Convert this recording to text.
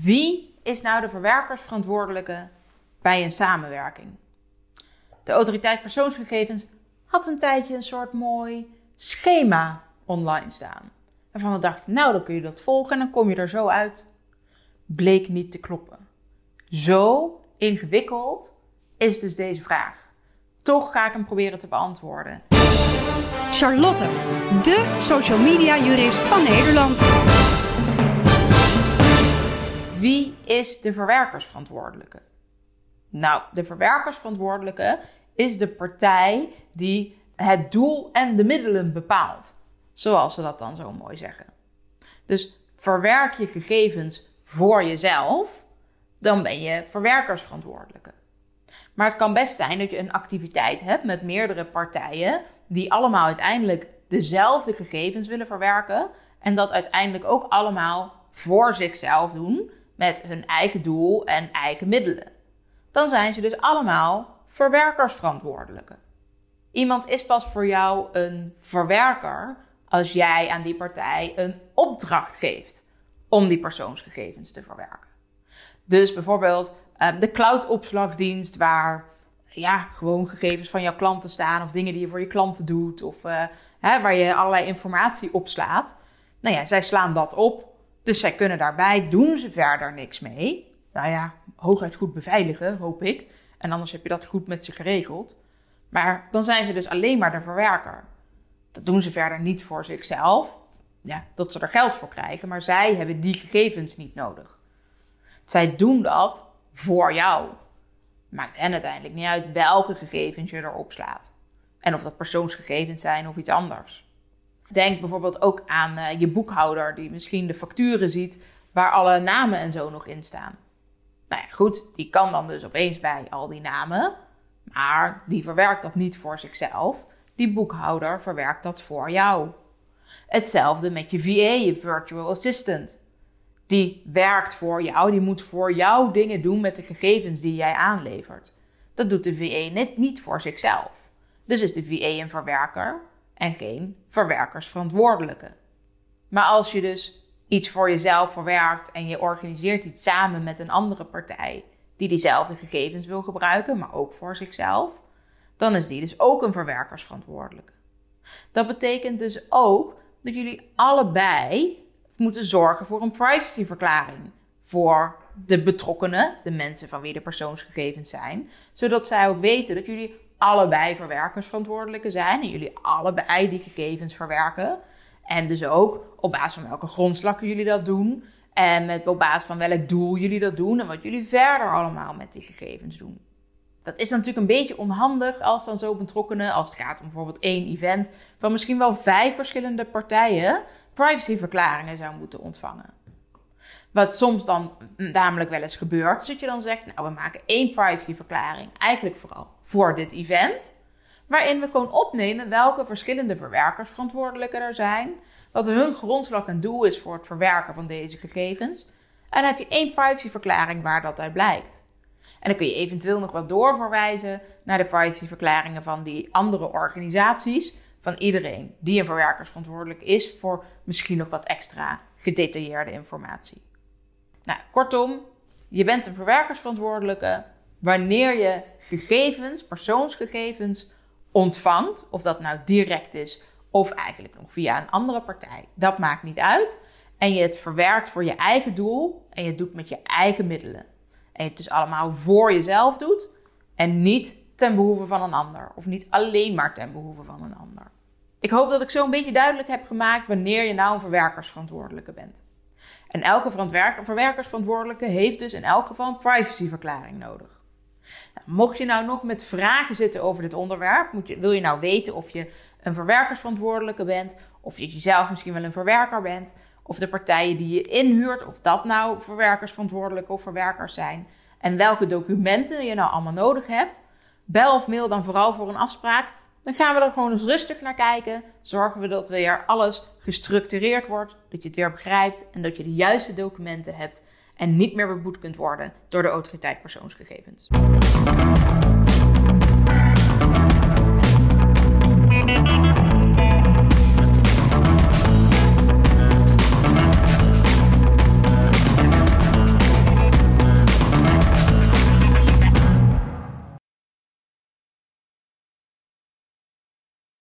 Wie is nou de verwerkersverantwoordelijke bij een samenwerking? De autoriteit persoonsgegevens had een tijdje een soort mooi schema online staan. Waarvan we dachten, nou dan kun je dat volgen en dan kom je er zo uit. Bleek niet te kloppen. Zo ingewikkeld is dus deze vraag. Toch ga ik hem proberen te beantwoorden. Charlotte, de social media jurist van Nederland. Wie is de verwerkersverantwoordelijke? Nou, de verwerkersverantwoordelijke is de partij die het doel en de middelen bepaalt. Zoals ze dat dan zo mooi zeggen. Dus verwerk je gegevens voor jezelf, dan ben je verwerkersverantwoordelijke. Maar het kan best zijn dat je een activiteit hebt met meerdere partijen die allemaal uiteindelijk dezelfde gegevens willen verwerken en dat uiteindelijk ook allemaal voor zichzelf doen met hun eigen doel en eigen middelen. Dan zijn ze dus allemaal verwerkersverantwoordelijke. Iemand is pas voor jou een verwerker als jij aan die partij een opdracht geeft om die persoonsgegevens te verwerken. Dus bijvoorbeeld ehm, de cloud-opslagdienst, waar ja, gewoon gegevens van jouw klanten staan, of dingen die je voor je klanten doet, of uh, hè, waar je allerlei informatie opslaat. Nou ja, zij slaan dat op, dus zij kunnen daarbij, doen ze verder niks mee. Nou ja, hooguit goed beveiligen, hoop ik. En anders heb je dat goed met ze geregeld. Maar dan zijn ze dus alleen maar de verwerker. Dat doen ze verder niet voor zichzelf. Ja, dat ze er geld voor krijgen, maar zij hebben die gegevens niet nodig. Zij doen dat voor jou. Maakt hen uiteindelijk niet uit welke gegevens je erop slaat. En of dat persoonsgegevens zijn of iets anders. Denk bijvoorbeeld ook aan uh, je boekhouder, die misschien de facturen ziet waar alle namen en zo nog in staan. Nou ja, goed, die kan dan dus opeens bij al die namen, maar die verwerkt dat niet voor zichzelf. Die boekhouder verwerkt dat voor jou. Hetzelfde met je VA, je virtual assistant. Die werkt voor jou, die moet voor jou dingen doen met de gegevens die jij aanlevert. Dat doet de VA net niet voor zichzelf. Dus is de VA een verwerker en geen verwerkersverantwoordelijke. Maar als je dus iets voor jezelf verwerkt en je organiseert iets samen met een andere partij die diezelfde gegevens wil gebruiken, maar ook voor zichzelf, dan is die dus ook een verwerkersverantwoordelijke. Dat betekent dus ook dat jullie allebei moeten zorgen voor een privacyverklaring voor de betrokkenen, de mensen van wie de persoonsgegevens zijn, zodat zij ook weten dat jullie allebei verwerkersverantwoordelijke zijn en jullie allebei die gegevens verwerken. En dus ook op basis van welke grondslagen jullie dat doen. En met, op basis van welk doel jullie dat doen. En wat jullie verder allemaal met die gegevens doen. Dat is natuurlijk een beetje onhandig als dan zo betrokkenen, als het gaat om bijvoorbeeld één event, van misschien wel vijf verschillende partijen privacyverklaringen zou moeten ontvangen. Wat soms dan namelijk wel eens gebeurt, is dat je dan zegt, nou we maken één privacyverklaring, eigenlijk vooral voor dit event, waarin we gewoon opnemen welke verschillende verwerkersverantwoordelijken er zijn, wat hun grondslag en doel is voor het verwerken van deze gegevens. En dan heb je één privacyverklaring waar dat uit blijkt. En dan kun je eventueel nog wat doorverwijzen naar de privacyverklaringen van die andere organisaties, van iedereen die een verwerkersverantwoordelijk is voor misschien nog wat extra gedetailleerde informatie. Nou, kortom, je bent een verwerkersverantwoordelijke wanneer je gegevens, persoonsgegevens ontvangt, of dat nou direct is of eigenlijk nog via een andere partij. Dat maakt niet uit. En je het verwerkt voor je eigen doel en je doet met je eigen middelen. En het dus allemaal voor jezelf doet en niet ten behoeve van een ander. Of niet alleen maar ten behoeve van een ander. Ik hoop dat ik zo een beetje duidelijk heb gemaakt wanneer je nou een verwerkersverantwoordelijke bent. En elke verwerkersverantwoordelijke heeft dus in elk geval een privacyverklaring nodig. Nou, mocht je nou nog met vragen zitten over dit onderwerp, je, wil je nou weten of je een verwerkersverantwoordelijke bent, of je zelf misschien wel een verwerker bent, of de partijen die je inhuurt, of dat nou verwerkersverantwoordelijke of verwerkers zijn, en welke documenten je nou allemaal nodig hebt, bel of mail dan vooral voor een afspraak. Dan gaan we er gewoon eens rustig naar kijken. Zorgen we dat weer alles gestructureerd wordt, dat je het weer begrijpt en dat je de juiste documenten hebt en niet meer beboet kunt worden door de autoriteit persoonsgegevens.